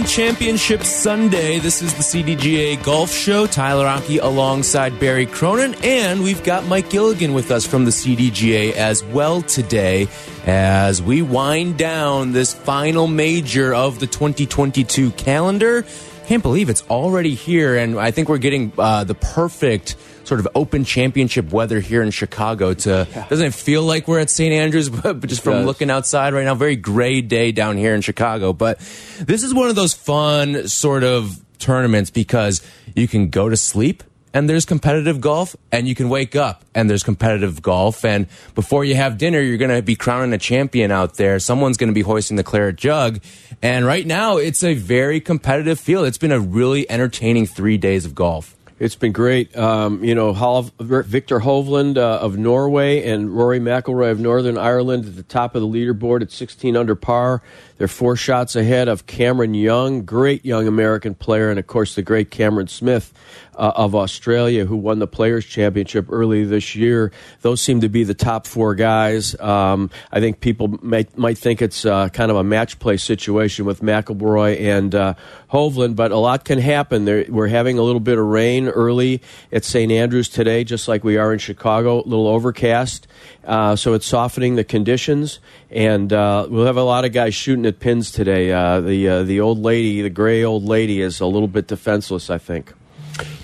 Open Championship Sunday. This is the CDGA Golf Show. Tyler Aki alongside Barry Cronin, and we've got Mike Gilligan with us from the CDGA as well today as we wind down this final major of the 2022 calendar. Can't believe it's already here, and I think we're getting uh, the perfect sort of open championship weather here in Chicago. To doesn't it feel like we're at St. Andrews? But just from does. looking outside right now, very gray day down here in Chicago. But this is one of those fun sort of tournaments because you can go to sleep and there's competitive golf, and you can wake up and there's competitive golf. And before you have dinner, you're going to be crowning a champion out there. Someone's going to be hoisting the claret jug. And right now, it's a very competitive field. It's been a really entertaining three days of golf. It's been great. Um, you know, Hol- Viktor Hovland uh, of Norway and Rory McIlroy of Northern Ireland at the top of the leaderboard at 16 under par. They're four shots ahead of Cameron Young, great young American player, and of course the great Cameron Smith uh, of Australia, who won the Players Championship early this year. Those seem to be the top four guys. Um, I think people might might think it's uh, kind of a match play situation with McIlroy and uh, Hovland, but a lot can happen. There, we're having a little bit of rain early at St. Andrews today, just like we are in Chicago. A little overcast, uh, so it's softening the conditions, and uh, we'll have a lot of guys shooting at pins today. Uh, the uh, the old lady, the gray old lady, is a little bit defenseless, I think.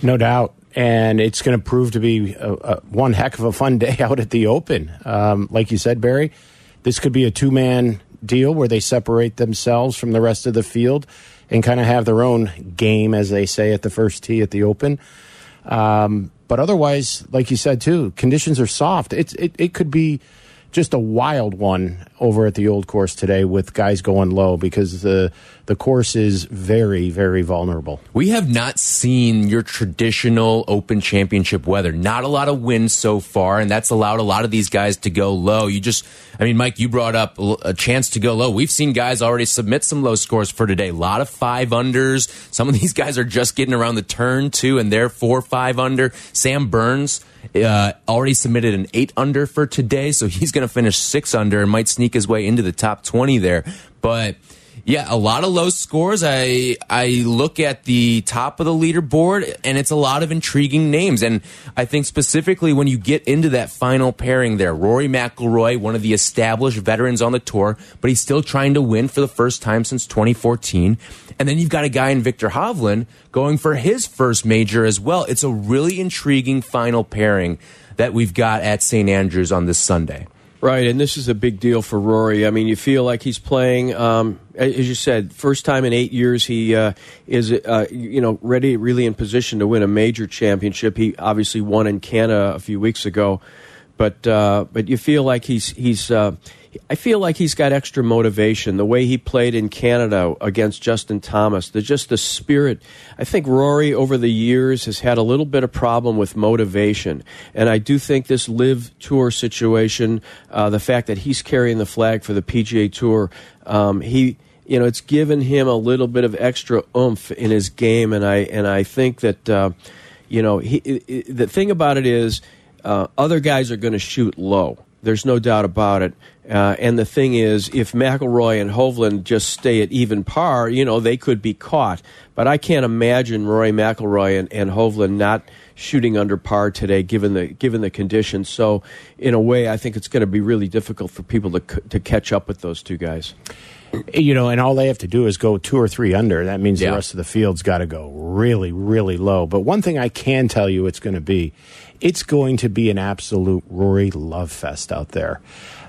No doubt. And it's going to prove to be a, a, one heck of a fun day out at the Open. Um, like you said, Barry, this could be a two man deal where they separate themselves from the rest of the field and kind of have their own game, as they say at the first tee at the Open. Um, but otherwise, like you said too, conditions are soft. It's it, it could be just a wild one over at the old course today with guys going low because the the course is very very vulnerable. We have not seen your traditional Open Championship weather. Not a lot of wind so far, and that's allowed a lot of these guys to go low. You just, I mean, Mike, you brought up a chance to go low. We've seen guys already submit some low scores for today. A lot of five unders. Some of these guys are just getting around the turn too, and they're four five under. Sam Burns. Uh, already submitted an eight under for today, so he's going to finish six under and might sneak his way into the top 20 there. But yeah, a lot of low scores. I I look at the top of the leaderboard, and it's a lot of intriguing names. And I think specifically when you get into that final pairing there, Rory McIlroy, one of the established veterans on the tour, but he's still trying to win for the first time since 2014. And then you've got a guy in Viktor Hovland going for his first major as well. It's a really intriguing final pairing that we've got at St. Andrews on this Sunday. Right, and this is a big deal for Rory. I mean, you feel like he's playing, um, as you said, first time in eight years he uh, is, uh, you know, ready, really in position to win a major championship. He obviously won in Canada a few weeks ago, but uh, but you feel like he's he's. I feel like he's got extra motivation. The way he played in Canada against Justin Thomas, the just the spirit. I think Rory over the years has had a little bit of problem with motivation, and I do think this LIV tour situation, uh, the fact that he's carrying the flag for the PGA Tour, um, he you know it's given him a little bit of extra oomph in his game, and I and I think that uh, you know he, the thing about it is uh, other guys are going to shoot low. There's no doubt about it. Uh, and the thing is, if McIlroy and Hovland just stay at even par, you know, they could be caught. But I can't imagine Rory McIlroy and, and Hovland not shooting under par today, given the given the conditions. So, in a way, I think it's going to be really difficult for people to to catch up with those two guys. You know, and all they have to do is go two or three under. That means Yeah. the rest of the field's got to go really, really low. But one thing I can tell you it's going to be, it's going to be an absolute Rory love fest out there.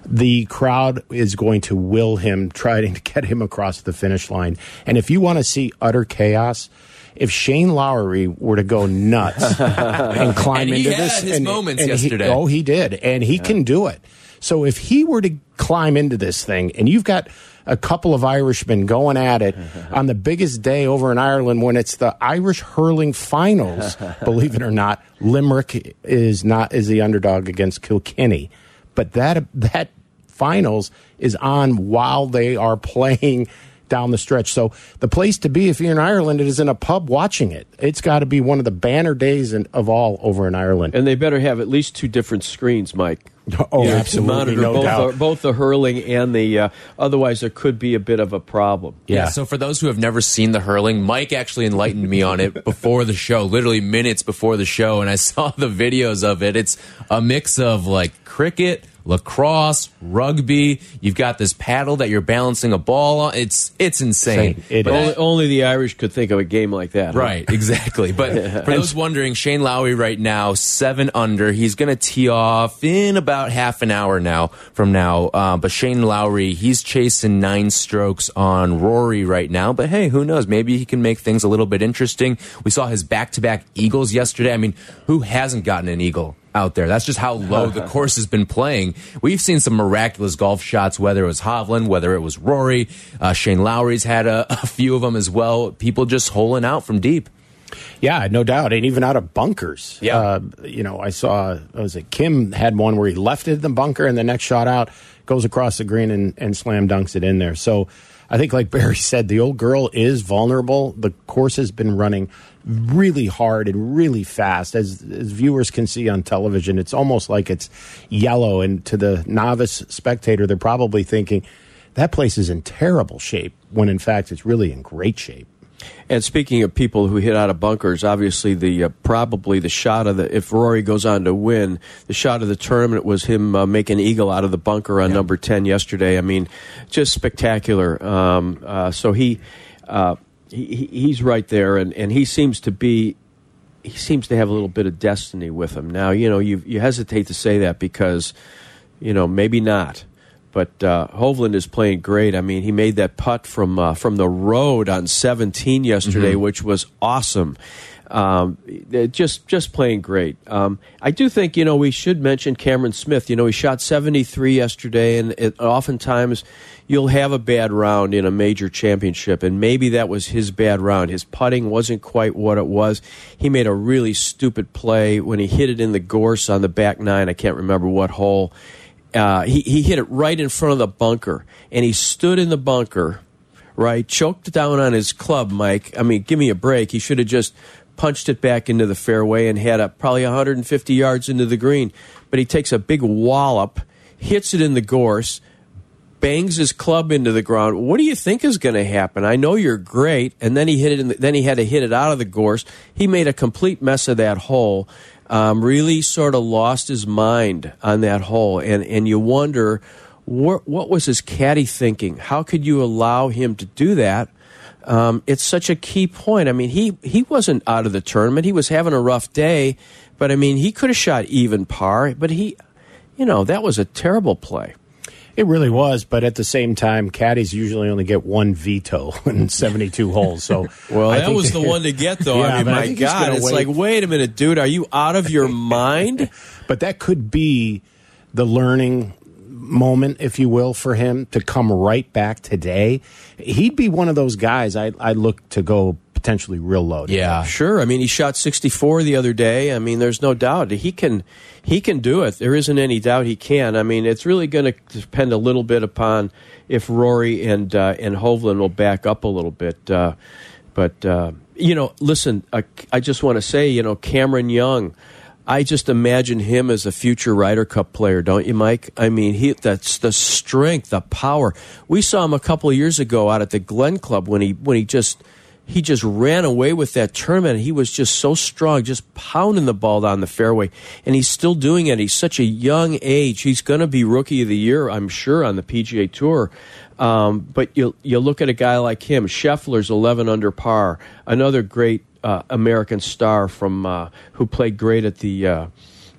The crowd is going to will him, trying to get him across the finish line. And if you want to see utter chaos, if Shane Lowry were to go nuts and climb And he into had this, his and, moments and he- yesterday. oh, he did, and he can do it. So if he were to climb into this thing, and you've got a couple of Irishmen going at it on the biggest day over in Ireland when it's the Irish hurling finals. believe it or not, Limerick is not is the underdog against Kilkenny, but that that finals is on while they are playing down the stretch. So the place to be if you're in Ireland it is in a pub watching it. It's got to be one of the banner days in, of all over in Ireland. And they better have at least two different screens, Mike. Oh, Yeah, to absolutely, monitor no both doubt. The, both the hurling and the. Uh, otherwise, there could be a bit of a problem. Yeah. So for those who have never seen the hurling, Mike actually enlightened me on it before the show, literally minutes before the show, and I saw the videos of it. It's a mix of like cricket, lacrosse, rugby. You've got this paddle that you're balancing a ball on. It's it's insane. Insane. It But Only, only the Irish could think of a game like that. huh? Right, exactly. But for those wondering, Shane Lowry right now, seven under. He's going to tee off in about half an hour now from now. Uh, but Shane Lowry, he's chasing nine strokes on Rory right now. But hey, who knows? Maybe he can make things a little bit interesting. We saw his back to back eagles yesterday. I mean, who hasn't gotten an eagle? Out there. That's just how low the course has been playing. We've seen some miraculous golf shots, whether it was Hovland, whether it was Rory. Uh, Shane Lowry's had a, a few of them as well. People just holing out from deep. Yeah, no doubt, and even out of bunkers. Yeah. uh, you know, I saw what was it Kim had one where he left it in the bunker, and the next shot out goes across the green and, and slam dunks it in there. So I think, like Barry said, the old girl is vulnerable. The course has been running really hard and really fast, as as viewers can see on television. It's almost like it's yellow, and to the novice spectator, they're probably thinking that place is in terrible shape, when in fact it's really in great shape. And speaking of people who hit out of bunkers, obviously the uh, probably the shot of the if Rory goes on to win, the shot of the tournament was him uh, making eagle out of the bunker on number ten yesterday. I mean, just spectacular. Um, uh, so he, uh, he he- he's right there, and, and he seems to be he seems to have a little bit of destiny with him. Now, you know, you you hesitate to say that because, you know, maybe not. But uh, Hovland is playing great. I mean, he made that putt from uh, from the road on 17 yesterday, which was awesome. Um, just just playing great. Um, I do think you know we should mention Cameron Smith. You know, he shot 73 yesterday, and it, oftentimes you'll have a bad round in a major championship, and maybe that was his bad round. His putting wasn't quite what it was. He made a really stupid play when he hit it in the gorse on the back nine. I can't remember what hole. Uh, he, he hit it right in front of the bunker, and he stood in the bunker, right, choked down on his club, Mike. I mean, give me a break. He should have just punched it back into the fairway and had a, probably 150 yards into the green. But he takes a big wallop, hits it in the gorse, bangs his club into the ground. What do you think is going to happen? I know you're great, and then he hit it. In the, then he had to hit it out of the gorse. He made a complete mess of that hole. Um, really, sort of lost his mind on that hole, and and you wonder what what was his caddy thinking? How could you allow him to do that? Um, it's such a key point. I mean, he he wasn't out of the tournament. He was having a rough day, but I mean, he could have shot even par. But he, you know, that was a terrible play. It really was, but at the same time, caddies usually only get one veto in 72 holes. So, Well, I that was the one to get, though. Yeah, I mean, my God, it's wait. like, wait a minute, dude, are you out of your mind? But that could be the learning moment, if you will, for him to come right back today. He'd be one of those guys I I look to go potentially real today. Yeah. Sure. I mean, he shot 64 the other day. I mean, there's no doubt he can he can do it. There isn't any doubt he can. I mean, it's really going to depend a little bit upon if Rory and uh, and Hovland will back up a little bit. Uh, but uh, you know, listen, I, I just want to say, you know, Cameron Young. I just imagine him as a future Ryder Cup player, don't you, Mike? I mean, he that's the strength, the power. We saw him a couple of years ago out at the Glen Club when he when he just he just ran away with that tournament. He was just so strong, just pounding the ball down the fairway, and he's still doing it. He's such a young age. He's going to be rookie of the year, I'm sure, on the PGA Tour. Um, but you you look at a guy like him, Scheffler's 11 under par, another great uh, American star from uh, who played great at the. Uh,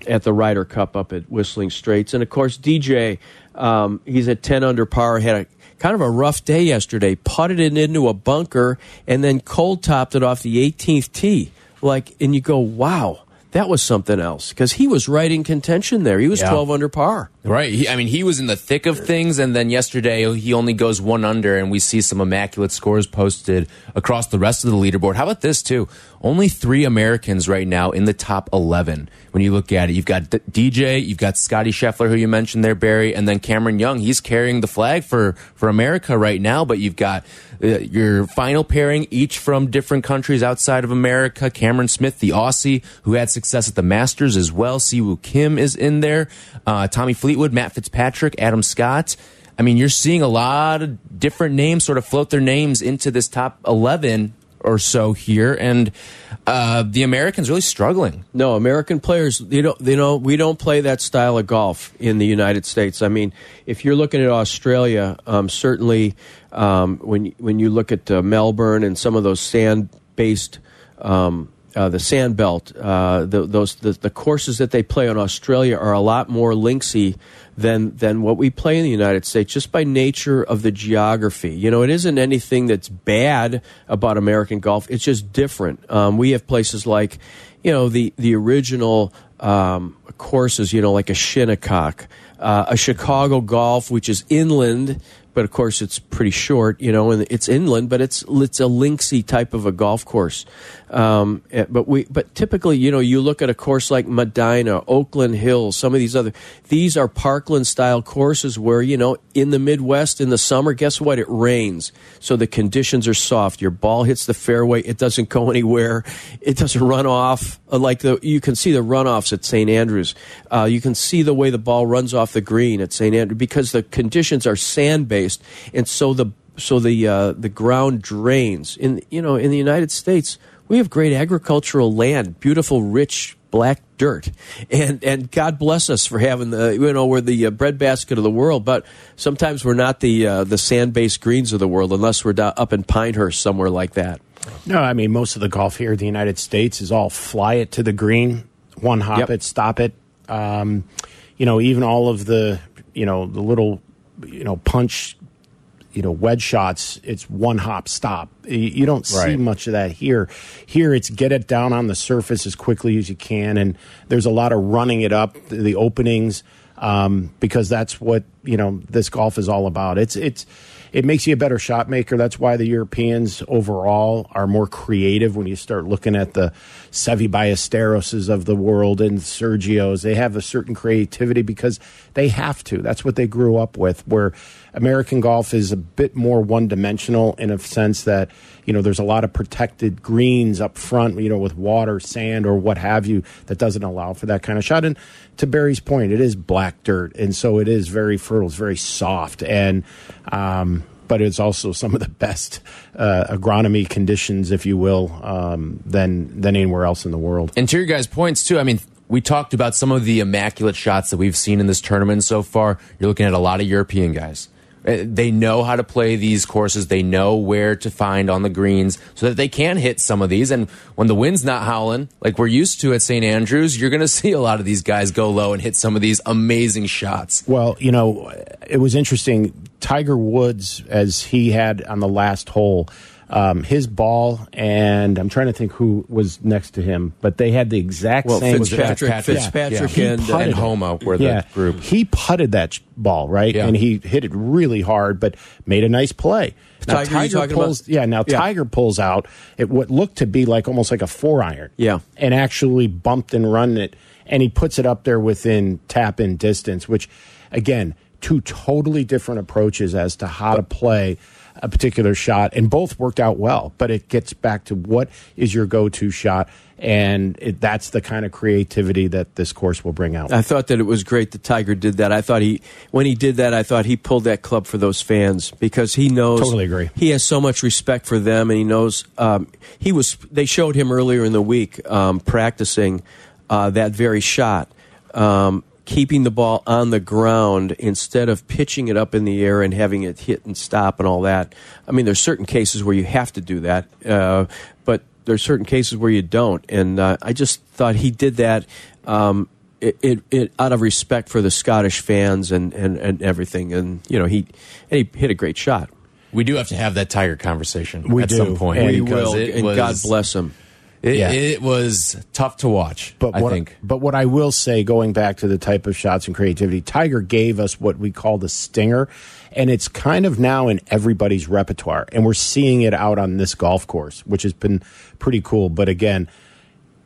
at the Ryder Cup up at Whistling Straits. And of course, DJ, um, he's at 10 under par, had a kind of a rough day yesterday, putted it into a bunker, and then cold topped it off the 18th tee. Like, and you go, wow, that was something else because he was right in contention there. He was Yeah. 12 under par. Right. He, I mean, he was in the thick of things, and then yesterday he only goes one under, and we see some immaculate scores posted across the rest of the leaderboard. How about this, too? Only three Americans right now in the top 11 when you look at it. You've got D DJ, you've got Scotty Scheffler, who you mentioned there, Barry, and then Cameron Young. He's carrying the flag for, for America right now, but you've got uh, your final pairing, each from different countries outside of America. Cameron Smith, the Aussie, who had success at the Masters as well. Si Woo Kim is in there. Uh, Tommy Fleetwood, Matt Fitzpatrick, Adam Scott. I mean, you're seeing a lot of different names sort of float their names into this top 11 or so here, and uh, the Americans really struggling. No, American players, you know, you know, we don't play that style of golf in the United States. I mean, if you're looking at Australia, um, certainly um, when when you look at uh, Melbourne and some of those sand-based, um, uh, the sand belt, uh, the, those the, the courses that they play on Australia are a lot more linksy than than what we play in the United States, just by nature of the geography. You know, it isn't anything that's bad about American golf. It's just different. Um, we have places like, you know, the the original um, courses. You know, like a Shinnecock, uh, a Chicago Golf, which is inland. But of course, it's pretty short, you know, and it's inland, but it's it's a linksy type of a golf course. Um, eh, but we, but typically, you know, you look at a course like Medinah, Oakland Hills, some of these other. These are Parkland style courses where you know, in the Midwest in the summer, guess what? It rains, so the conditions are soft. Your ball hits the fairway, it doesn't go anywhere, it doesn't run off. Uh, Like the you can see the runoffs at St Andrews. Uh, you can see the way the ball runs off the green at St Andrews because the conditions are sand based, and so the so the uh, the ground drains. In you know in the United States, we have great agricultural land, beautiful, rich black dirt, and and God bless us for having the you know we're the uh, breadbasket of the world, but sometimes we're not the uh, the sand based greens of the world unless we're up in Pinehurst somewhere like that. No, I mean most of the golf here in the United States is all fly it to the green, one hop Yep. it, stop it. Um, you know, even all of the you know the little you know punch, you know wedge shots. It's one hop stop. You, don't see Right. much of that here. Here, it's get it down on the surface as quickly as you can, and there's a lot of running it up the, the openings um, because that's what you know this golf is all about. It's it's it makes you a better shot maker. That's why the Europeans overall are more creative when you start looking at the Seve Ballesteroses of the world and Sergios. They have a certain creativity because they have to. That's what they grew up with. Where American golf is a bit more one dimensional in a sense that, you know, there's a lot of protected greens up front, you know, with water, sand, or what have you, that doesn't allow for that kind of shot. And to Barry's point, it is black dirt. And so it is very fertile, it's very soft. And, um, but it's also some of the best uh, agronomy conditions, if you will, um, than than anywhere else in the world. And to your guys' points too, I mean, we talked about some of the immaculate shots that we've seen in this tournament so far. You're looking at a lot of European guys. Uh, They know how to play these courses. They know where to find on the greens so that they can hit some of these. And when the wind's not howling, like we're used to at St. Andrews, you're going to see a lot of these guys go low and hit some of these amazing shots. Well, you know, it was interesting. Tiger Woods, as he had on the last hole, um, his ball, and I'm trying to think who was next to him, but they had the exact Well, same. Fitzpatrick, Fitzpatrick, Fitzpatrick, yeah. and, And it. Homa were the group. he putted that ball right, Yeah. and he hit it really hard, but made a nice play. Now Tiger, Tiger pulls, about? yeah. Now Yeah. Tiger pulls out at what looked to be like almost like a four iron, Yeah. and actually bumped and run it, and he puts it up there within tap in distance, which, again, two totally different approaches as to how to play a particular shot, and both worked out well. But it gets back to what is your go to shot, and it, that's the kind of creativity that this course will bring out. I thought that it was great that Tiger did that. I thought he, when he did that, I thought he pulled that club for those fans because he knows. Totally agree. He has so much respect for them, and he knows. Um, he was. They showed him earlier in the week um, practicing uh, that very shot. Um, keeping the ball on the ground instead of pitching it up in the air and having it hit and stop and all that. I mean, there's certain cases where you have to do that, uh, but there's certain cases where you don't. And uh, I just thought he did that. Um, it, it, it out of respect for the Scottish fans and, and, and everything, and you know he and he hit a great shot. We do have to have that Tiger conversation We at do. some point. And We will, it and was- God bless him. It, Yeah. it was tough to watch. But I think. But what I will say, going back to the type of shots and creativity, Tiger gave us what we call the stinger, and it's kind of now in everybody's repertoire, and we're seeing it out on this golf course, which has been pretty cool. But again,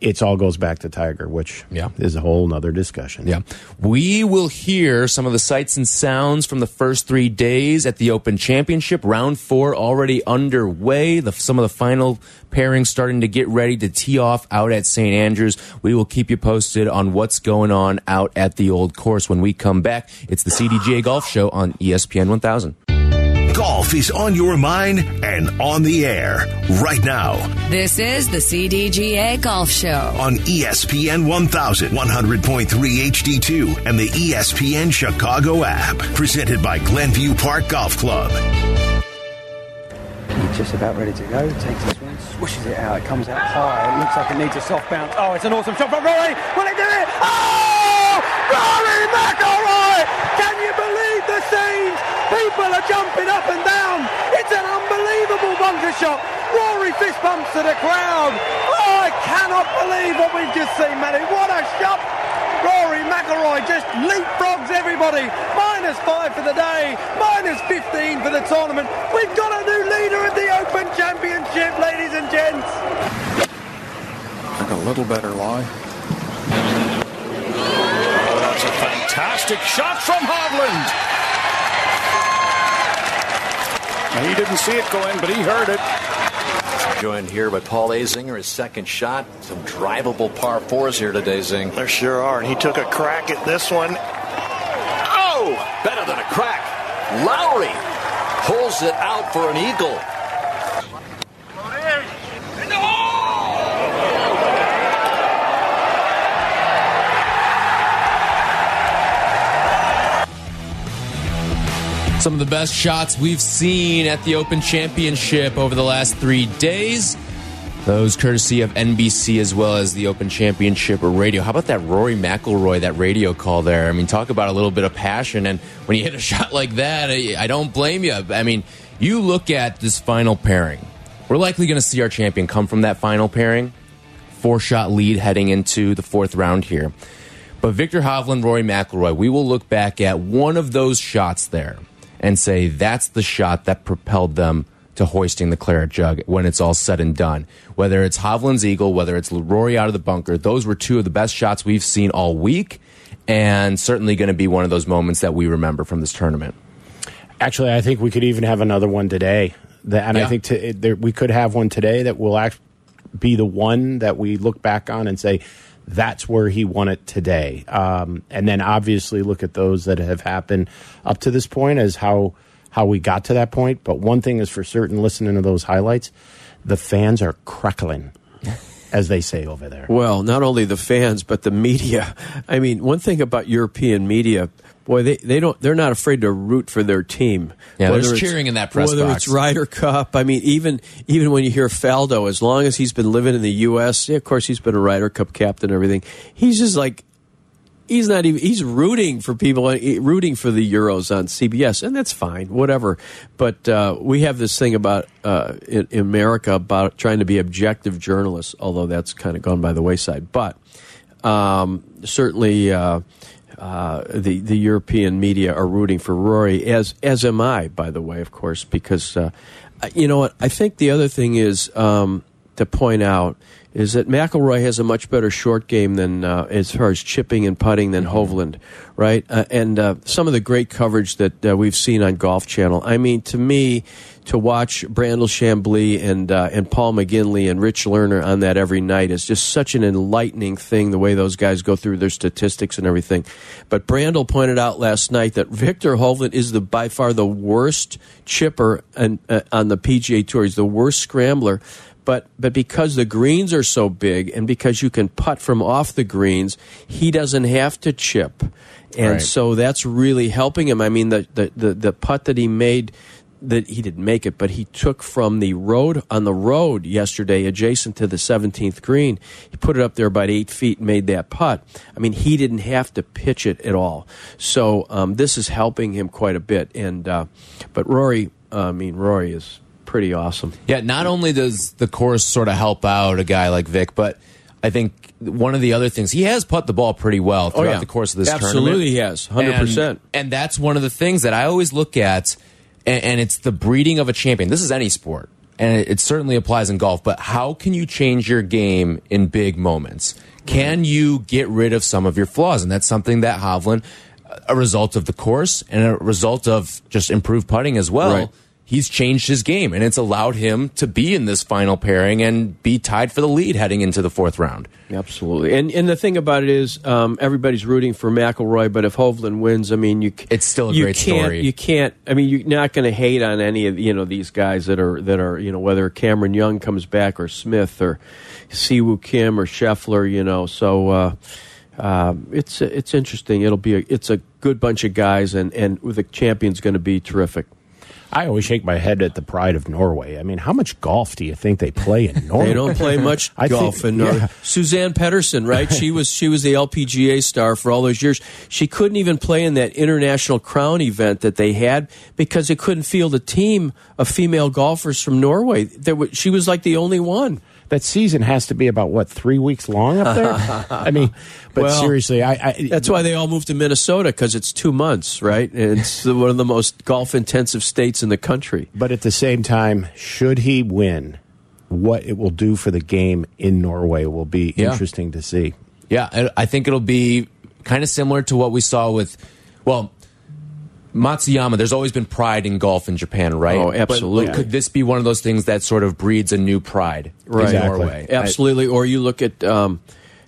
it all goes back to Tiger, which Yeah. is a whole nother discussion. Yeah. We will hear some of the sights and sounds from the first three days at the Open Championship. Round four already underway. The, some of the final pairings starting to get ready to tee off out at St. Andrews. We will keep you posted on what's going on out at the old course when we come back. It's the CDGA Golf Show on ESPN 1000. Golf is on your mind and on the air right now This is the CDGA Golf Show. on E ESPN 1100.3 HD2, and the E ESPN Chicago app. Presented by Glenview Park Golf Club. He's just about ready to go. Takes his swing, swishes it out. It comes out high. It looks like it needs a soft bounce. Oh, it's an awesome shot from Rory. Will he do it? Oh! Rory McIlroy! Can you believe the scenes? People are jumping up and down. It's an unbelievable bunker shot. Rory fist bumps to the crowd. Oh, I cannot believe what we've just seen, Matty. What a shot! Rory McIlroy just leapfrogs everybody. Minus five for the day, minus 15 for the tournament. We've got a new leader of the Open Championship, ladies and gents. Took a little better lie. That's a fantastic shot from Hovland. And he didn't see it go in, but he heard it. Joined here by Paul Azinger, his second shot. Some drivable par fours here today, Zing. There sure are, and he took a crack at this one. Oh, better than a crack. Lowry pulls it out for an eagle. Some of the best shots we've seen at the Open Championship over the last three days. Those courtesy of NBC as well as the Open Championship radio. How about that Rory McIlroy, that radio call there? I mean, talk about a little bit of passion. And when you hit a shot like that, I don't blame you. I mean, you look at this final pairing. We're likely going to see our champion come from that final pairing. Four shot lead heading into the fourth round here. But Viktor Hovland, Rory McIlroy, we will look back at one of those shots there and say that's the shot that propelled them to hoisting the claret jug when it's all said and done. Whether it's Hovland's eagle, whether it's Rory out of the bunker, those were two of the best shots we've seen all week, and certainly going to be one of those moments that we remember from this tournament. Actually, I think we could even have another one today. That, and Yeah. I think to, it, there, we could have one today that will act, be the one that we look back on and say, that's where he won it today. Um, and then obviously look at those that have happened up to this point as how how we got to that point. But one thing is for certain, listening to those highlights, the fans are crackling, as they say over there. Well, not only the fans, but the media. I mean, one thing about European media, boy, they, they don't they're not afraid to root for their team. Yeah, Whether there's it's- cheering in that press Whether box. it's Ryder Cup, I mean, even even when you hear Faldo, as long as he's been living in the U.S., yeah, of course he's been a Ryder Cup captain and everything. He's just like. He's not even. He's rooting for people, uh, rooting for the Euros on CBS, and that's fine, whatever. But uh, we have this thing about uh, in, in America about trying to be objective journalists, although that's kind of gone by the wayside. But um, certainly, uh, uh, the the European media are rooting for Rory, as as am I, by the way, of course, because uh, you know what I think. The other thing is um, to point out is that McIlroy has a much better short game than uh, as far as chipping and putting than Hovland, right? Uh, and uh, some of the great coverage that uh, we've seen on Golf Channel. I mean, to me, to watch Brandel Chamblee and uh, and Paul McGinley and Rich Lerner on that every night is just such an enlightening thing. The way those guys go through their statistics and everything. But Brandel pointed out last night that Viktor Hovland is the by far the worst chipper on, uh, on the PGA Tour. He's the worst scrambler. But but because the greens are so big and because you can putt from off the greens, he doesn't have to chip, and Right. so that's really helping him. I mean, the the the, the putt that he made. That he didn't make it, but he took from the road on the road yesterday, adjacent to the 17th green. He put it up there about eight feet and made that putt. I mean, he didn't have to pitch it at all. So um, this is helping him quite a bit. And uh, but Rory, uh, I mean, Rory is pretty awesome. Yeah, not only does the course sort of help out a guy like Vic, but I think one of the other things he has put the ball pretty well oh, throughout Oh, yeah. the course of this Absolutely tournament. Absolutely, he has. 100%. And, and that's one of the things that I always look at, and, and it's the breeding of a champion. This is any sport, and it, it certainly applies in golf. But how can you change your game in big moments? Can you get rid of some of your flaws? And that's something that Hovland, a result of the course and a result of just improved putting as well Right. He's changed his game and it's allowed him to be in this final pairing and be tied for the lead heading into the fourth round. Absolutely, and and the thing about it is, um, everybody's rooting for McIlroy, but if Hovland wins, I mean, you It's still a you great can't, story. You can't. I mean, you're not going to hate on any of you know these guys that are that are you know whether Cameron Young comes back or Smith or Si Woo Kim or Scheffler. You know, so. Uh, um, it's it's interesting. It'll be a, it's a good bunch of guys, and and the champion's going to be terrific. I always shake my head at the pride of Norway. I mean, how much golf do you think they play in Norway? They don't play much I think- golf. and uh, yeah. Suzann Pettersen, right? she was she was the LPGA star for all those years. She couldn't even play in that international crown event that they had because they couldn't field a team of female golfers from Norway. There she was like the only one. That season has to be about what three weeks long up there. I mean, but Well, seriously, I, I That's why they all moved to Minnesota because it's two months, right? And it's one of the most golf intensive states in the country. But at the same time, should he win, what it will do for the game in Norway will be Yeah. interesting to see. Yeah, I- I think it'll be kind of similar to what we saw with, well, Matsuyama. There's always been pride in golf in Japan, right? Oh, But absolutely. could this be one of those things that sort of breeds a new pride Right. in Exactly. Norway? Absolutely. Or you look at um,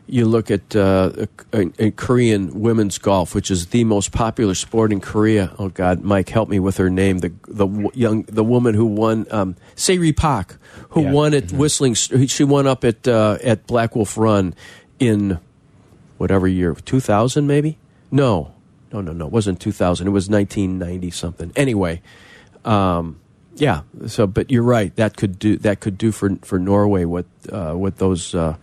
you look at uh, uh, uh, Korean women's golf, which is the most popular sport in Korea. Oh God, Mike, help me with her name. The the w- young the woman who won um, Se Ri Pak, who Yeah. won at Whistling. She won up at uh, at Black Wolf Run in whatever year, two thousand maybe. No, no, no, no. It wasn't two thousand. It was nineteen ninety something. Anyway. Um, yeah. So, but you're right. That could do that could do for for Norway what uh, what those uh,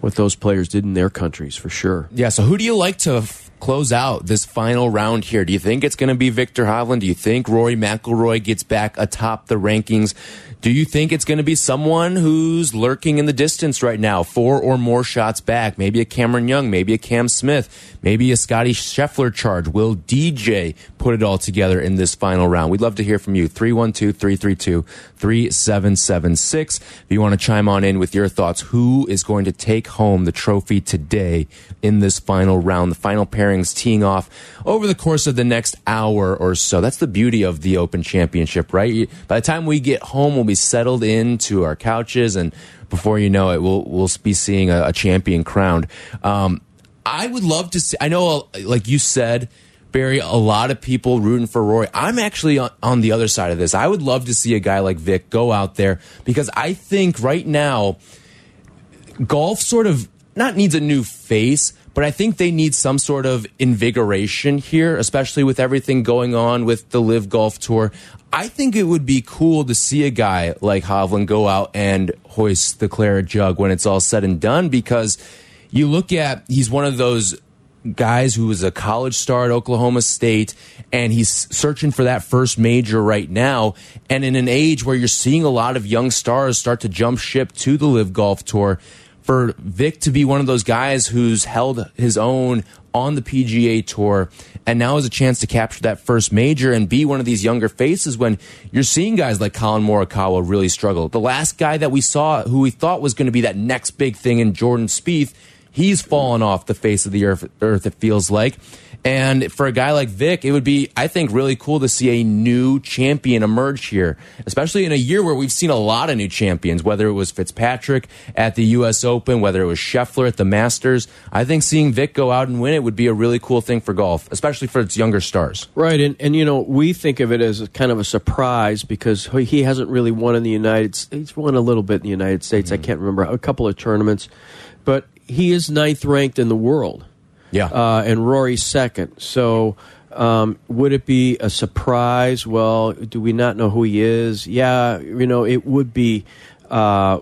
what those players did in their countries for sure. Yeah, so who do you like to close out this final round here? Do you think it's going to be Viktor Hovland? Do you think Rory McIlroy gets back atop the rankings? Do you think it's going to be someone who's lurking in the distance right now, four or more shots back? Maybe a Cameron Young, maybe a Cam Smith, maybe a Scotty Scheffler charge. Will DJ put it all together in this final round? We'd love to hear from you. 312 332 3776. If you want to chime on in with your thoughts, who is going to take home the trophy today in this final round? The final pairings teeing off over the course of the next hour or so. That's the beauty of the Open Championship, right? By the time we get home, we'll be settled into our couches, and before you know it, we'll we'll be seeing a, a champion crowned. Um, I would love to see. I know, uh, like you said. Barry, a lot of people rooting for Rory. I'm actually on, on the other side of this. I would love to see a guy like Vic go out there because I think right now golf sort of not needs a new face, but I think they need some sort of invigoration here, especially with everything going on with the LIV Golf Tour. I think it would be cool to see a guy like Hovland go out and hoist the claret jug when it's all said and done because you look at he's one of those guys who was a college star at Oklahoma State and he's searching for that first major right now. And in an age where you're seeing a lot of young stars start to jump ship to the LIV Golf Tour for Vic to be one of those guys who's held his own on the PGA Tour and now has a chance to capture that first major and be one of these younger faces when you're seeing guys like Collin Morikawa really struggle. The last guy that we saw who we thought was going to be that next big thing in Jordan Spieth he's fallen off the face of the earth, earth it feels like. And for a guy like Vic, it would be, I think, really cool to see a new champion emerge here, especially in a year where we've seen a lot of new champions, whether it was Fitzpatrick at the U.S. Open, whether it was Scheffler at the Masters. I think seeing Vic go out and win it would be a really cool thing for golf, especially for its younger stars. Right, and and you know we think of it as a kind of a surprise because he hasn't really won in the United States. He's won a little bit in the United States. I mm-hmm. can't remember a couple of tournaments, but he is ninth ranked in the world. Yeah. uh, and Rory second. So, um, would it be a surprise? Well, do we not know who he is? Yeah, you know, it would be. Uh,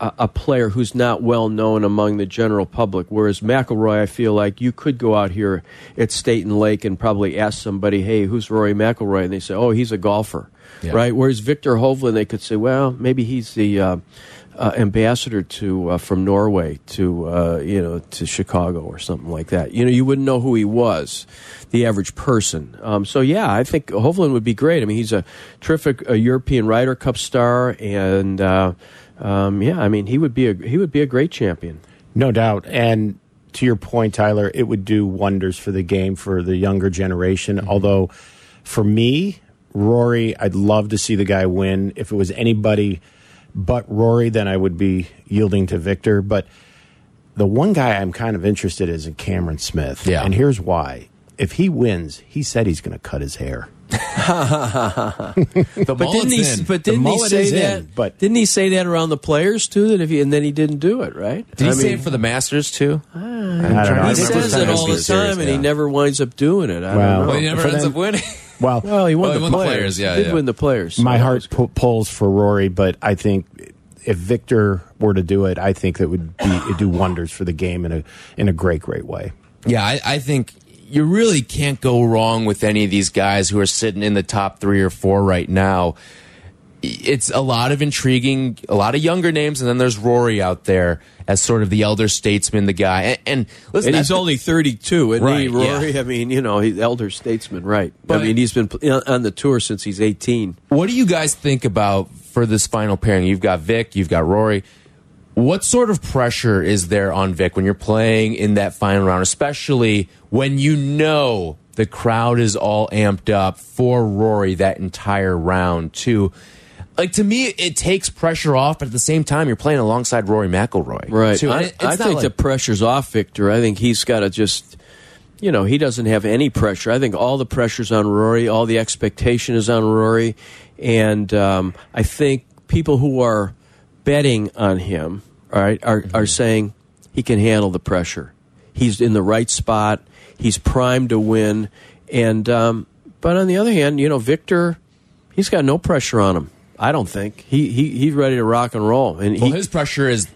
a, a player who's not well known among the general public. Whereas McIlroy, I feel like you could go out here at Staten Lake and probably ask somebody, "Hey, who's Rory McIlroy?" and they say, "Oh, he's a golfer." Yeah. Right. Whereas Viktor Hovland, they could say, "Well, maybe he's the." Uh, uh, ambassador to uh, from Norway to uh, you know to Chicago or something like that. You know, you wouldn't know who he was, the average person. Um, so yeah, I think Hovland would be great. I mean, he's a terrific uh, European Ryder Cup star, and uh, um, yeah, I mean, he would be a he would be a great champion. No doubt. And to your point, Tyler, it would do wonders for the game for the younger generation. Although, for me, Rory, I'd love to see the guy win. If it was anybody but Rory, then I would be yielding to Viktor. But the one guy I'm kind of interested in is in Cameron Smith. Yeah. And here's why. If he wins, he said he's going to cut his hair. The But didn't he? in. But didn't he say that? in, but- didn't he say that around the players too? That if he and then he didn't do it, right? Did he I say it for the Masters too? Ah, I don't know. He I says it all the time, serious, and he never winds up doing it. I Well- don't know. Well, he never ends them- up winning. Well, Well, he won, Well, the, he won the players. Yeah, yeah, Did yeah. win the players. my so heart pu- pulls for Rory, but I think if Viktor were to do it, I think that would be it'd do wonders for the game in a in a great, great way. Yeah, I, I think you really can't go wrong with any of these guys who are sitting in the top three or four right now. It's a lot of intriguing, a lot of younger names, and then there's Rory out there as sort of the elder statesman, the guy. And, and listen, And he's only 32, isn't he, Rory? yeah. I mean, you know, he's elder statesman, right? But- I mean, he's been uh, on the tour since he's 18. What do you guys think about for this final pairing? You've got Vic, you've got Rory. What sort of pressure is there on Vic when you're playing in that final round, especially when you know the crowd is all amped up for Rory that entire round, too? Like to me, it takes pressure off, but at the same time, you're playing alongside Rory McIlroy, Right. Too. I, it- I think like- the pressure's off Viktor. I think he's got to just, you know, he doesn't have any pressure. I think all the pressure's on Rory, all the expectation is on Rory. And um, I think people who are betting on him, all right, are, Mm-hmm. are saying he can handle the pressure. He's in the right spot, he's primed to win. And, um, but on the other hand, you know, Viktor, he's got no pressure on him. I don't think he, he he's ready to rock and roll, and Well, he, his pressure is,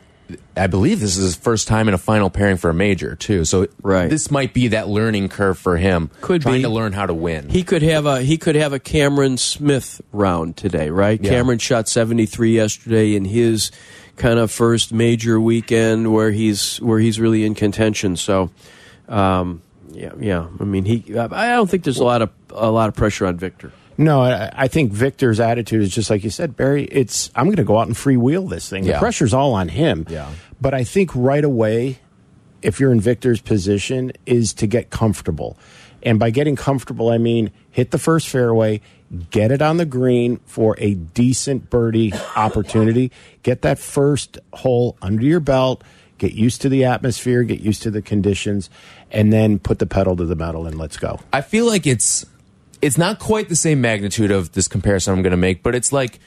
I believe this is his first time in a final pairing for a major too. So Right. this might be that learning curve for him, Could trying be. to learn how to win. He could have a he could have a Cameron Smith round today, right? Yeah. Cameron shot 73 yesterday in his kind of first major weekend where he's where he's really in contention. So um, yeah, yeah. I mean, he I I don't think there's a lot of a lot of pressure on Viktor. No, I, I think Viktor's attitude is just like you said, Barry. It's I'm going to go out and freewheel this thing. Yeah. The pressure's all on him. Yeah. But I think right away, if you're in Viktor's position, is to get comfortable, and by getting comfortable, I mean hit the first fairway, get it on the green for a decent birdie opportunity, get that first hole under your belt. Get used to the atmosphere, get used to the conditions, and then put the pedal to the metal and let's go. I feel like it's it's not quite the same magnitude of this comparison I'm going to make, but it's like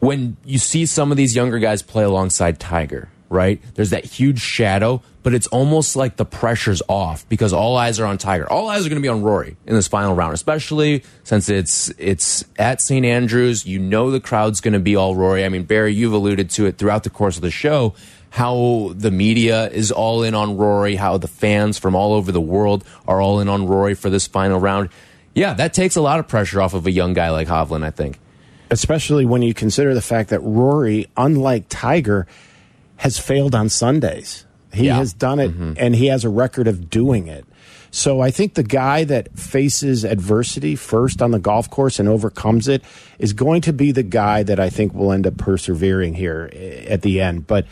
when you see some of these younger guys play alongside Tiger, right? There's that huge shadow, but it's almost like the pressure's off because all eyes are on Tiger. All eyes are going to be on Rory in this final round, especially since it's it's at St. Andrews. You know the crowd's going to be all Rory. I mean, Barry, you've alluded to it throughout the course of the show how the media is all in on Rory, how the fans from all over the world are all in on Rory for this final round. Yeah, that takes a lot of pressure off of a young guy like Hovland, I think. especially when you consider the fact that Rory, unlike Tiger, has failed on Sundays. He Yeah. has done it, and he has a record of doing it. So I think the guy that faces adversity first on the golf course and overcomes it is going to be the guy that I think will end up persevering here eh, at the end. But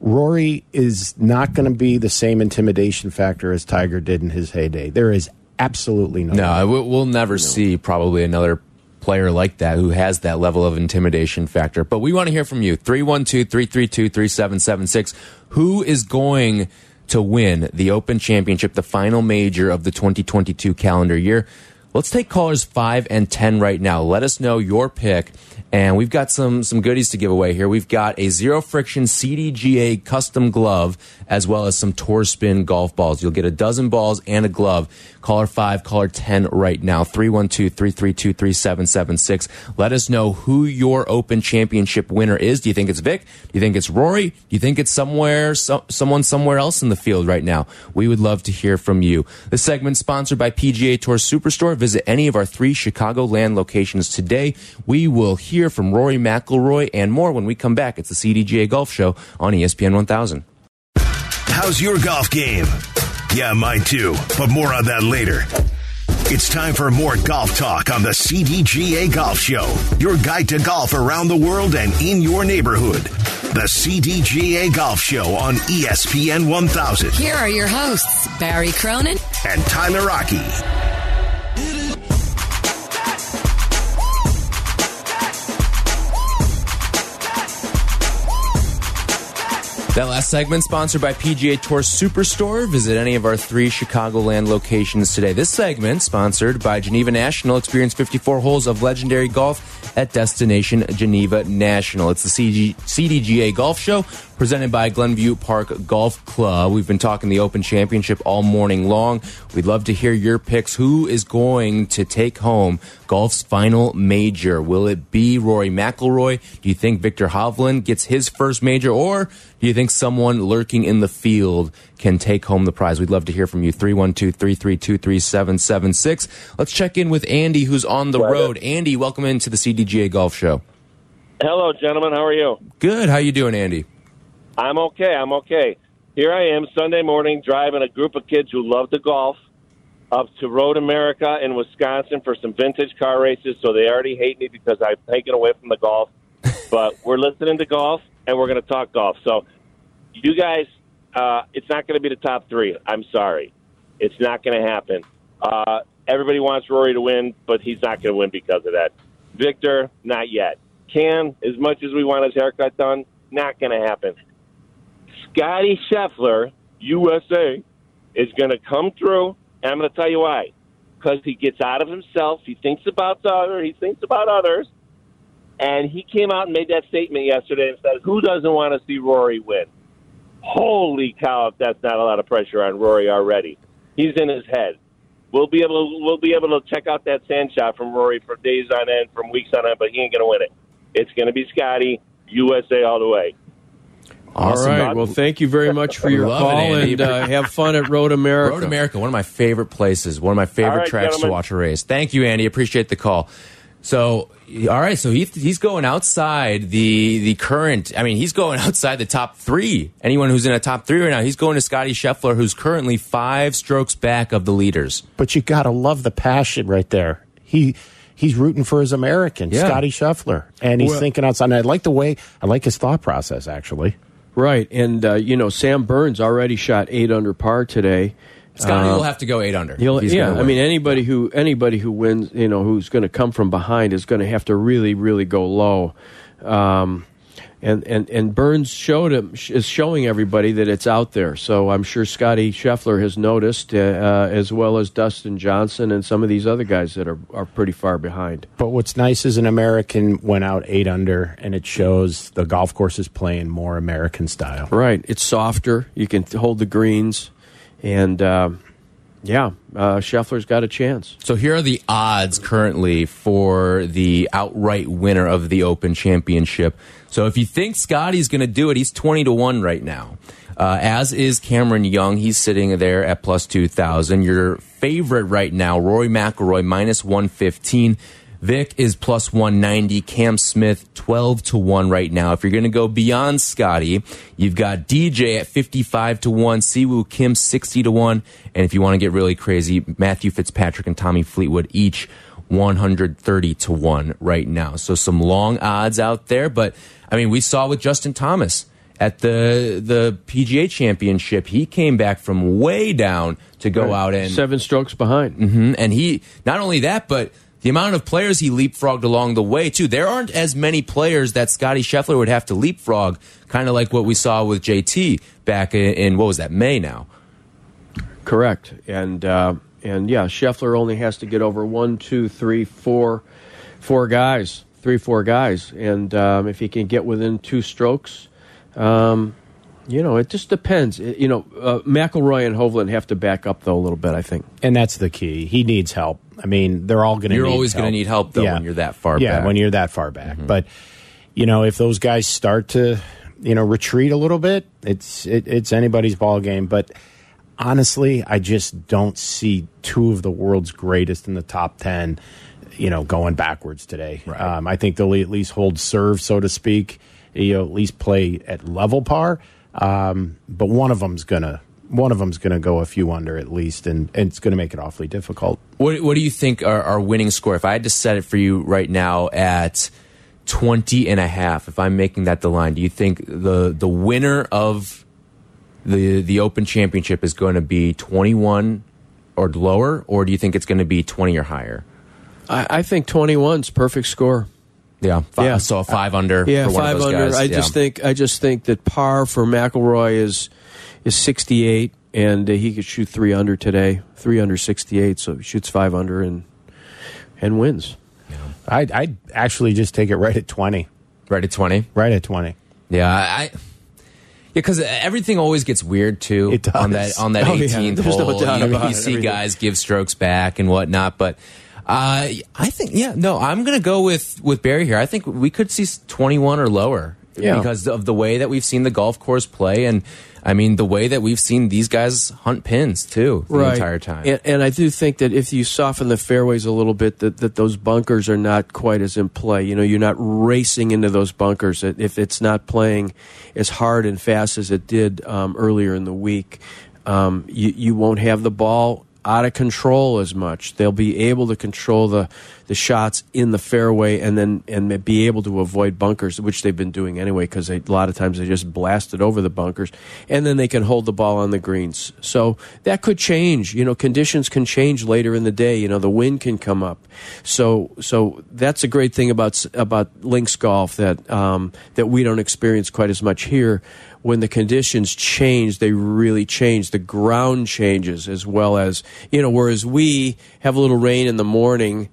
Rory is not going to be the same intimidation factor as Tiger did in his heyday. There is absolutely no. No, we- we'll never see probably another player like that who has that level of intimidation factor. But we want to hear from you. 312 332 3776. Who is going to win the Open Championship, the final major of the 2022 calendar year? Let's take callers five and ten right now. Let us know your pick. And we've got some some goodies to give away here. We've got a zero friction CDGA custom glove as well as some tour spin golf balls. You'll get a dozen balls and a glove. Caller 5, caller 10 right now. 312-332-3776. Let us know who your Open Championship winner is. Do you think it's Vic? Do you think it's Rory? Do you think it's somewhere so, someone somewhere else in the field right now? We would love to hear from you. This segment sponsored by PGA Tour Superstore. Visit any of our three Chicagoland locations today. We will hear from Rory McIlroy and more when we come back. It's the CDGA Golf Show on ESPN 1000. How's your golf game? Yeah, mine too, but more on that later. It's time for more golf talk on the CDGA Golf Show, your guide to golf around the world and in your neighborhood. The CDGA Golf Show on ESPN 1000. Here are your hosts, Barry Cronin and Tyler Aki. That last segment sponsored by PGA Tour Superstore. Visit any of our three Chicagoland locations today. This segment sponsored by Geneva National. Experience 54 holes of legendary golf at Destination Geneva National. It's the CG, CDGA Golf Show presented by Glenview Park Golf Club. We've been talking the Open Championship all morning long. We'd love to hear your picks. Who is going to take home golf's final major? Will it be Rory McIlroy? Do you think Viktor Hovland gets his first major, or do you think someone lurking in the field can take home the prize? We'd love to hear from you. 312 332 3776. Let's check in with Andy, who's on the road. Andy, welcome into the CDGA Golf Show. Hello, gentlemen. How are you? Good. How you doing, Andy? I'm okay. I'm okay. Here I am Sunday morning driving a group of kids who love to golf up to Road America in Wisconsin for some vintage car races. So they already hate me because I've taken away from the golf. but we're listening to golf and we're going to talk golf. So you guys, uh, it's not going to be the top three. I'm sorry. It's not going to happen. Uh, everybody wants Rory to win, but he's not going to win because of that. Viktor, not yet. Cam, as much as we want his haircut done, not going to happen. Scotty Scheffler, USA, is going to come through, and I'm going to tell you why. Because he gets out of himself, he thinks about the other, he thinks about others, and he came out and made that statement yesterday and said, "Who doesn't want to see Rory win?" Holy cow! If that's not a lot of pressure on Rory already, he's in his head. We'll be able to, we'll be able to check out that sand shot from Rory for days on end, from weeks on end, but he ain't going to win it. It's going to be Scotty, USA all the way. Awesome. All right. Well, thank you very much for your call it, and uh, have fun at Road America. Road America, one of my favorite places, one of my favorite right, tracks gentlemen. to watch a race. Thank you, Andy. Appreciate the call. So, all right. So he, he's going outside the the current. I mean, he's going outside the top three. Anyone who's in a top three right now, he's going to Scotty Scheffler, who's currently five strokes back of the leaders. But you got to love the passion right there. He he's rooting for his American, yeah. Scotty Scheffler, and he's well, thinking outside. And I like the way I like his thought process actually. Right, and uh, you know Sam Burns already shot eight under par today. Scotty uh, will have to go eight under. yeah, I mean anybody who anybody who wins, you know, who's going to come from behind is going to have to really, really go low. Um, and and and Burns showed him is showing everybody that it's out there. So I'm sure Scotty Scheffler has noticed, uh, uh, as well as Dustin Johnson and some of these other guys that are are pretty far behind. But what's nice is an American went out eight under, and it shows the golf course is playing more American style. Right, it's softer. You can hold the greens, and. Uh, yeah, uh, Scheffler's got a chance. So here are the odds currently for the outright winner of the Open Championship. So if you think Scotty's going to do it, he's 20 to 1 right now. Uh, as is Cameron Young. He's sitting there at plus 2,000. Your favorite right now, Rory McIlroy, minus 115. Vic is plus 190. Cam Smith, 12 to 1 right now. If you're going to go beyond Scotty, you've got DJ at 55 to 1, Si Woo Kim, 60 to 1. And if you want to get really crazy, Matthew Fitzpatrick and Tommy Fleetwood each 130 to 1 right now. So some long odds out there. But I mean, we saw with Justin Thomas at the the PGA Championship, he came back from way down to go right. out and seven strokes behind. Mm -hmm, and he not only that, but the amount of players he leapfrogged along the way too. There aren't as many players that Scotty Scheffler would have to leapfrog, kind of like what we saw with JT back in, in, what was that May now. Correct, and uh, and yeah, Scheffler only has to get over one, two, three, four, four guys, three, four guys, and um, if he can get within two strokes, um, you know, it just depends. It- you know, uh, McIlroy and Hovland have to back up though a little bit. I think. And that's the key. He needs help. I mean, they're all going to. You're always gonna need help, though, when you're that far yeah, back. When you're that far back. But you know, if those guys start to, you know, retreat a little bit, it's it, it's anybody's ball game. But honestly, I just don't see two of the world's greatest in the top ten. You know, going backwards today. Um, I think they'll at least hold serve, so to speak. You know, at least play at level par. Um, but one of them's gonna. One of them's going to go a few under at least, and, and it's going to make it awfully difficult. What, what do you think our, our winning score? If I had to set it for you right now at 20 and a half, if I'm making that the line, do you think the the winner of the the Open Championship is going to be 21 or lower, or do you think it's going to be 20 or higher? I, I think 21's perfect score. Yeah, fi- so a five under. Yeah, for one five of those under. guys. I Yeah. just think I just think that par for McIlroy is is 68, and uh, he could shoot three under today, three under 68. So he shoots five under and and wins. I'd, I'd actually just take it right at 20. Right at 20? Right at 20. Yeah, I. Yeah, because everything always gets weird too It does. on that on that Oh, yeah. 18th There's no hole. doubt you, about you it. see Everything. guys give strokes back and whatnot, but uh, I think yeah, no, I'm gonna go with with Barry here. I think we could see 21 or lower Yeah. because of the way that we've seen the golf course play, and I mean the way that we've seen these guys hunt pins too the entire time. And, and I do think that if you soften the fairways a little bit, that, that those bunkers are not quite as in play. You know, you're not racing into those bunkers. If it's not playing as hard and fast as it did um, earlier in the week, um, you, you won't have the ball out of control as much. They'll be able to control the the shots in the fairway and then and be able to avoid bunkers, which they've been doing anyway. Because a lot of times they just blast it over the bunkers, and then they can hold the ball on the greens. So that could change. You know, conditions can change later in the day. You know, the wind can come up. So so that's a great thing about about links golf that um, that we don't experience quite as much here when the conditions change, they really change. The ground changes as well as, you know, whereas we have a little rain in the morning,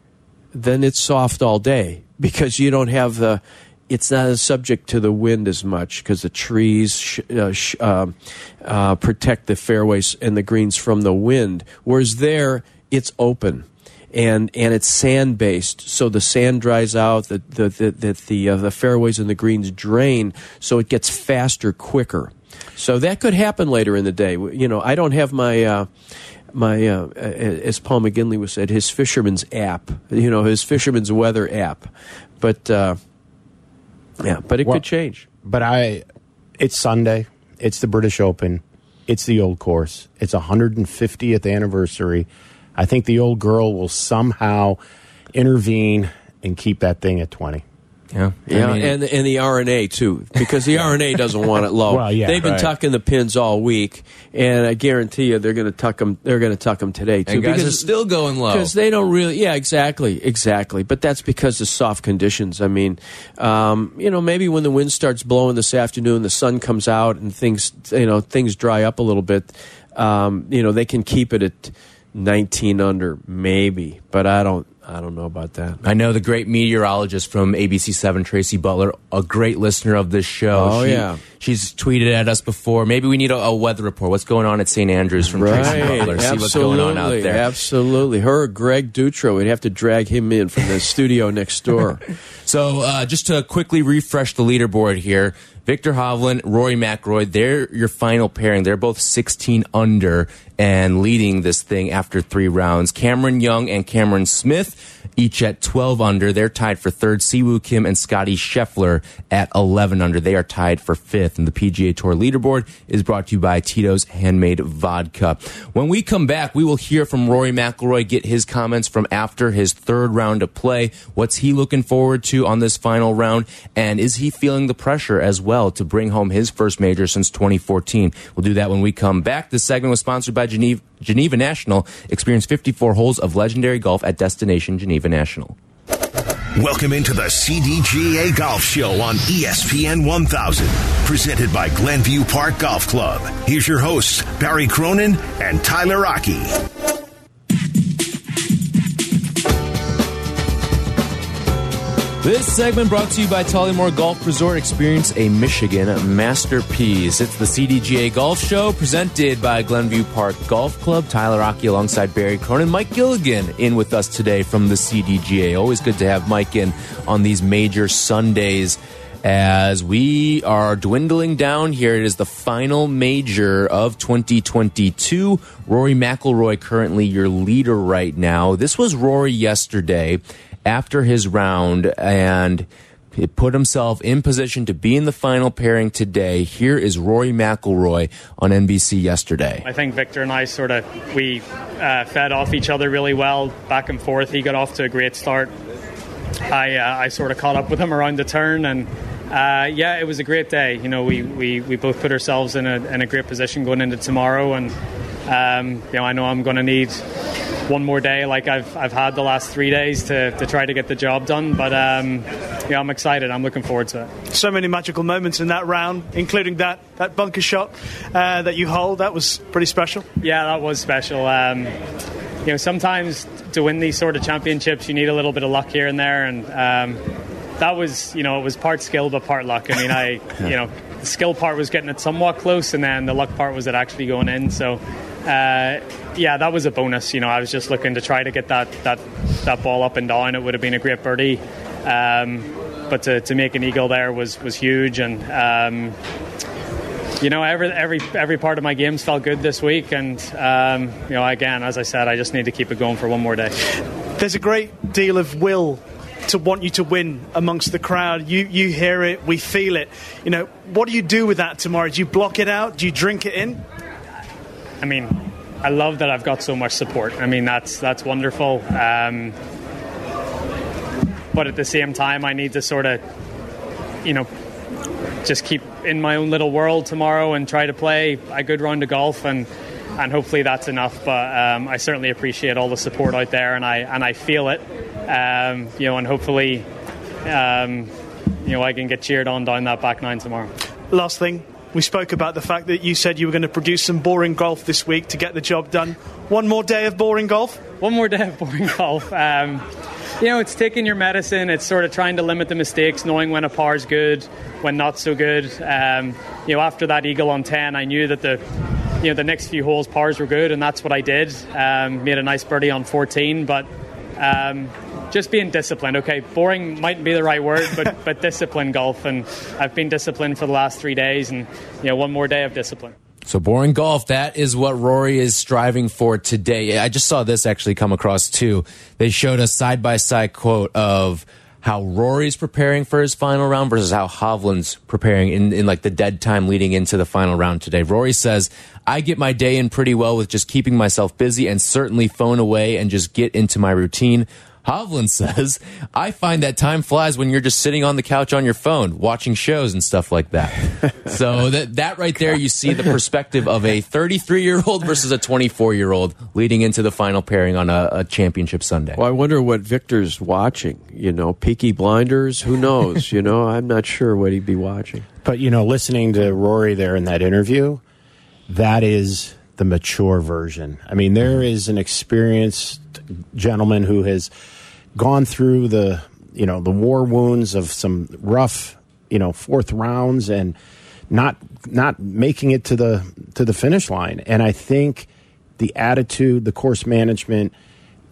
then it's soft all day because you don't have the, it's not as subject to the wind as much because the trees uh, um uh, protect the fairways and the greens from the wind. Whereas there, it's open and and it's sand based, so the sand dries out, the the the the, the, uh, the fairways and the greens drain, so it gets faster, quicker. So that could happen later in the day. You know, I don't have my. Uh, my, uh, as Paul McGinley was said, his fisherman's app, you know, his fisherman's weather app, but uh, yeah, but it Well, could change. But I, it's Sunday. It's the British Open. It's the old course. It's 150th anniversary. I think the old girl will somehow intervene and keep that thing at 20. yeah, Yeah, I mean, and and the R&A too, because the R&A doesn't want it low. Well, yeah, they've been right. tucking the pins all week, and I guarantee you they're going to tuck them. They're going to tuck them today too. and guys are still going low. because they don't really yeah exactly exactly but that's because of soft conditions i mean um, you know maybe when the wind starts blowing this afternoon the sun comes out and things you know things dry up a little bit um, you know they can keep it at 19 under maybe but i don't i don't know about that I know the great meteorologist from ABC7, Tracy Butler, a great listener of this show. Oh, She- yeah. She's tweeted at us before. Maybe we need a, a weather report. What's going on at St. Andrews from Tracy Butler? See what's going on out there. absolutely her or greg dutra we'd have to drag him in from the studio next door So, uh, just to quickly refresh the leaderboard here, Viktor Hovland, Rory McIlroy, they're your final pairing. They're both 16 under and leading this thing after three rounds. Cameron Young and Cameron Smith, each at 12 under. They're tied for third. Si Woo Kim and Scotty Scheffler at 11 under. They are tied for fifth. And the PGA Tour leaderboard is brought to you by Tito's Handmade Vodka. When we come back, we will hear from Rory McIlroy, get his comments from after his third round of play. What's he looking forward to on this final round? And is he feeling the pressure as well to bring home his first major since 2014? We'll do that when we come back. This segment was sponsored by Geneva, Geneva National. Experience 54 holes of legendary golf at Destination Geneva National. Welcome into the CDGA Golf Show on ESPN 1000, presented by Glenview Park Golf Club. Here's your hosts, Barry Cronin and Tyler Aki. This segment brought to you by Tullymore Golf Resort. Experience a Michigan masterpiece. It's the CDGA Golf Show presented by Glenview Park Golf Club. Tyler Aki alongside Barry Cronin. Mike Gilligan in with us today from the CDGA. Always good to have Mike in on these major Sundays as we are dwindling down here. It is the final major of 2022. Rory McIlroy currently your leader right now. This was Rory yesterday after his round and put himself in position to be in the final pairing today. Here is Rory McIlroy on NBC yesterday. I think Viktor and I sort of we uh, fed off each other really well, back and forth. He got off to a great start. I uh, I sort of caught up with him around the turn, and uh, yeah, it was a great day. You know, we, we, we both put ourselves in a in a great position going into tomorrow, and um, you know, I know I'm going to need one more day like I've, I've had the last three days to, to try to get the job done. But um, yeah, I'm excited. I'm looking forward to it. So many magical moments in that round, including that, that bunker shot uh, that you hold. That was pretty special. Yeah, that was special. Um, you know, sometimes to win these sort of championships, you need a little bit of luck here and there. And um, that was, you know, it was part skill but part luck. I mean, I, you know, the skill part was getting it somewhat close, and then the luck part was it actually going in. So uh, yeah, that was a bonus. You know, I was just looking to try to get that that, that ball up and down. It would have been a great birdie, um, but to, to make an eagle there was was huge. And um, you know, every every every part of my games felt good this week. And um, you know, again, as I said, I just need to keep it going for one more day. There's a great deal of will to want you to win amongst the crowd. You you hear it, we feel it. You know, what do you do with that tomorrow? Do you block it out? Do you drink it in? I mean, I love that I've got so much support. I mean, that's that's wonderful. Um, but at the same time, I need to sort of, you know, just keep in my own little world tomorrow and try to play a good round of golf and and hopefully that's enough. But um, I certainly appreciate all the support out there, and I and I feel it. Um, you know, and hopefully, um, you know, I can get cheered on down that back nine tomorrow. Last thing, we spoke about the fact that you said you were going to produce some boring golf this week to get the job done. One more day of boring golf? One more day of boring golf. Um, you know, it's taking your medicine. It's sort of trying to limit the mistakes, knowing when a par is good, when not so good. Um, you know, after that eagle on 10, I knew that the you know the next few holes pars were good, and that's what I did. Um, made a nice birdie on 14, but um, just being disciplined. Okay, boring mightn't be the right word, but but disciplined golf, and I've been disciplined for the last three days, and you know one more day of discipline. So boring golf, that is what Rory is striving for today. I just saw this actually come across too. They showed a side by side quote of how Rory's preparing for his final round versus how Hovland's preparing in, in like the dead time leading into the final round today. Rory says, I get my day in pretty well with just keeping myself busy and certainly phone away and just get into my routine. Hovland says, I find that time flies when you're just sitting on the couch on your phone, watching shows and stuff like that. so that, that right there, you see the perspective of a 33 year old versus a 24 year old leading into the final pairing on a, a, championship Sunday. Well, I wonder what Viktor's watching. You know, Peaky Blinders? Who knows? you know, I'm not sure what he'd be watching. But, you know, listening to Rory there in that interview, that is the mature version. I mean, there is an experienced gentleman who has gone through the you know the war wounds of some rough you know fourth rounds and not not making it to the to the finish line. And i think the attitude the course management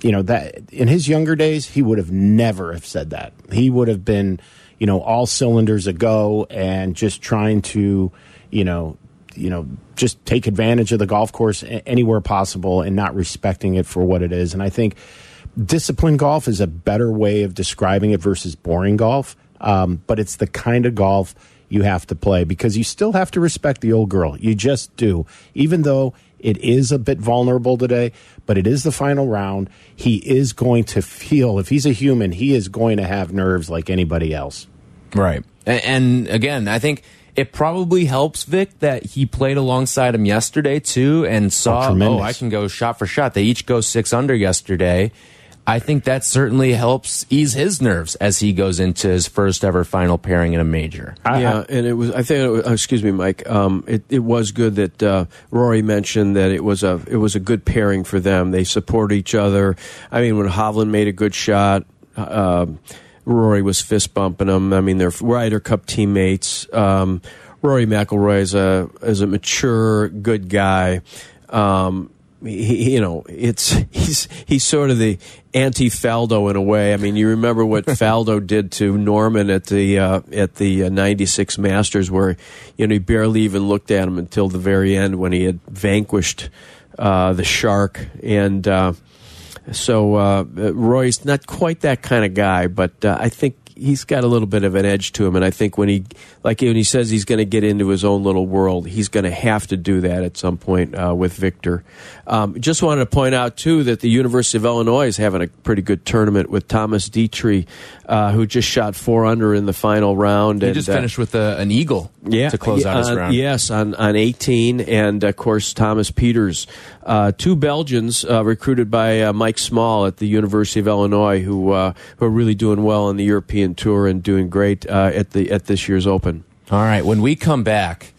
you know that in his younger days he would have never have said that. He would have been you know all cylinders a go and just trying to you know you know just take advantage of the golf course anywhere possible and not respecting it for what it is. And i think disciplined golf is a better way of describing it versus boring golf. Um, but it's the kind of golf you have to play because you still have to respect the old girl. You just do. Even though it is a bit vulnerable today, but it is the final round. He is going to feel, if he's a human, he is going to have nerves like anybody else. Right. And, again, I think it probably helps Vic that he played alongside him yesterday too and saw, oh, oh I can go shot for shot. They each go six under yesterday I think that certainly helps ease his nerves as he goes into his first ever final pairing in a major. Yeah, and it was. I think. It was, excuse me, Mike. Um, it, it was good that uh, Rory mentioned that it was a it was a good pairing for them. They support each other. I mean, when Hovland made a good shot. Uh, Rory was fist bumping him. I mean, they're Ryder Cup teammates. Um, Rory McIlroy is a is a mature, good guy. Um, he, you know, it's he's he's sort of the anti Faldo in a way. I mean, you remember what Faldo did to Norman at the uh, at the '96 Masters, where you know he barely even looked at him until the very end when he had vanquished uh, the shark and. Uh, so uh, Roy's not quite that kind of guy, but uh, I think he's got a little bit of an edge to him, and I think when he, like when he says he's going to get into his own little world, he's going to have to do that at some point uh, with Viktor. Um, just wanted to point out too that the University of Illinois is having a pretty good tournament with Thomas Detry, uh, who just shot four under in the final round. He and, just uh, finished with a, an eagle yeah, to close out his on- round. Yes, on, on 18, and of course Thomas Pieters, uh, two Belgians uh, recruited by uh, Mike Small at the University of Illinois, who uh, who are really doing well on the European tour and doing great uh, at the at this year's Open. All right, when we come back,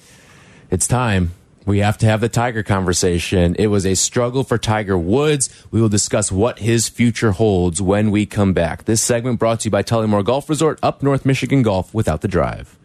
it's time. We have to have the Tiger conversation. It was a struggle for Tiger Woods. We will discuss what his future holds when we come back. This segment brought to you by Tullymore Golf Resort, up North Michigan Golf without the drive.